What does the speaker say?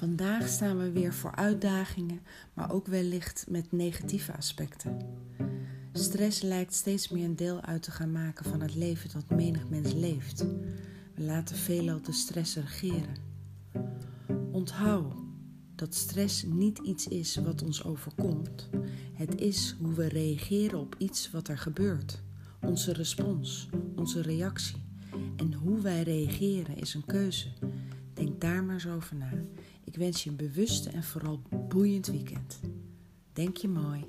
Vandaag staan we weer voor uitdagingen, maar ook wellicht met negatieve aspecten. Stress lijkt steeds meer een deel uit te gaan maken van het leven dat menig mens leeft. We laten veelal de stress regeren. Onthoud dat stress niet iets is wat ons overkomt. Het is hoe we reageren op iets wat er gebeurt. Onze respons, onze reactie. En hoe wij reageren is een keuze. Denk daar maar eens over na. Ik wens je een bewuste en vooral boeiend weekend. Denk je mooi.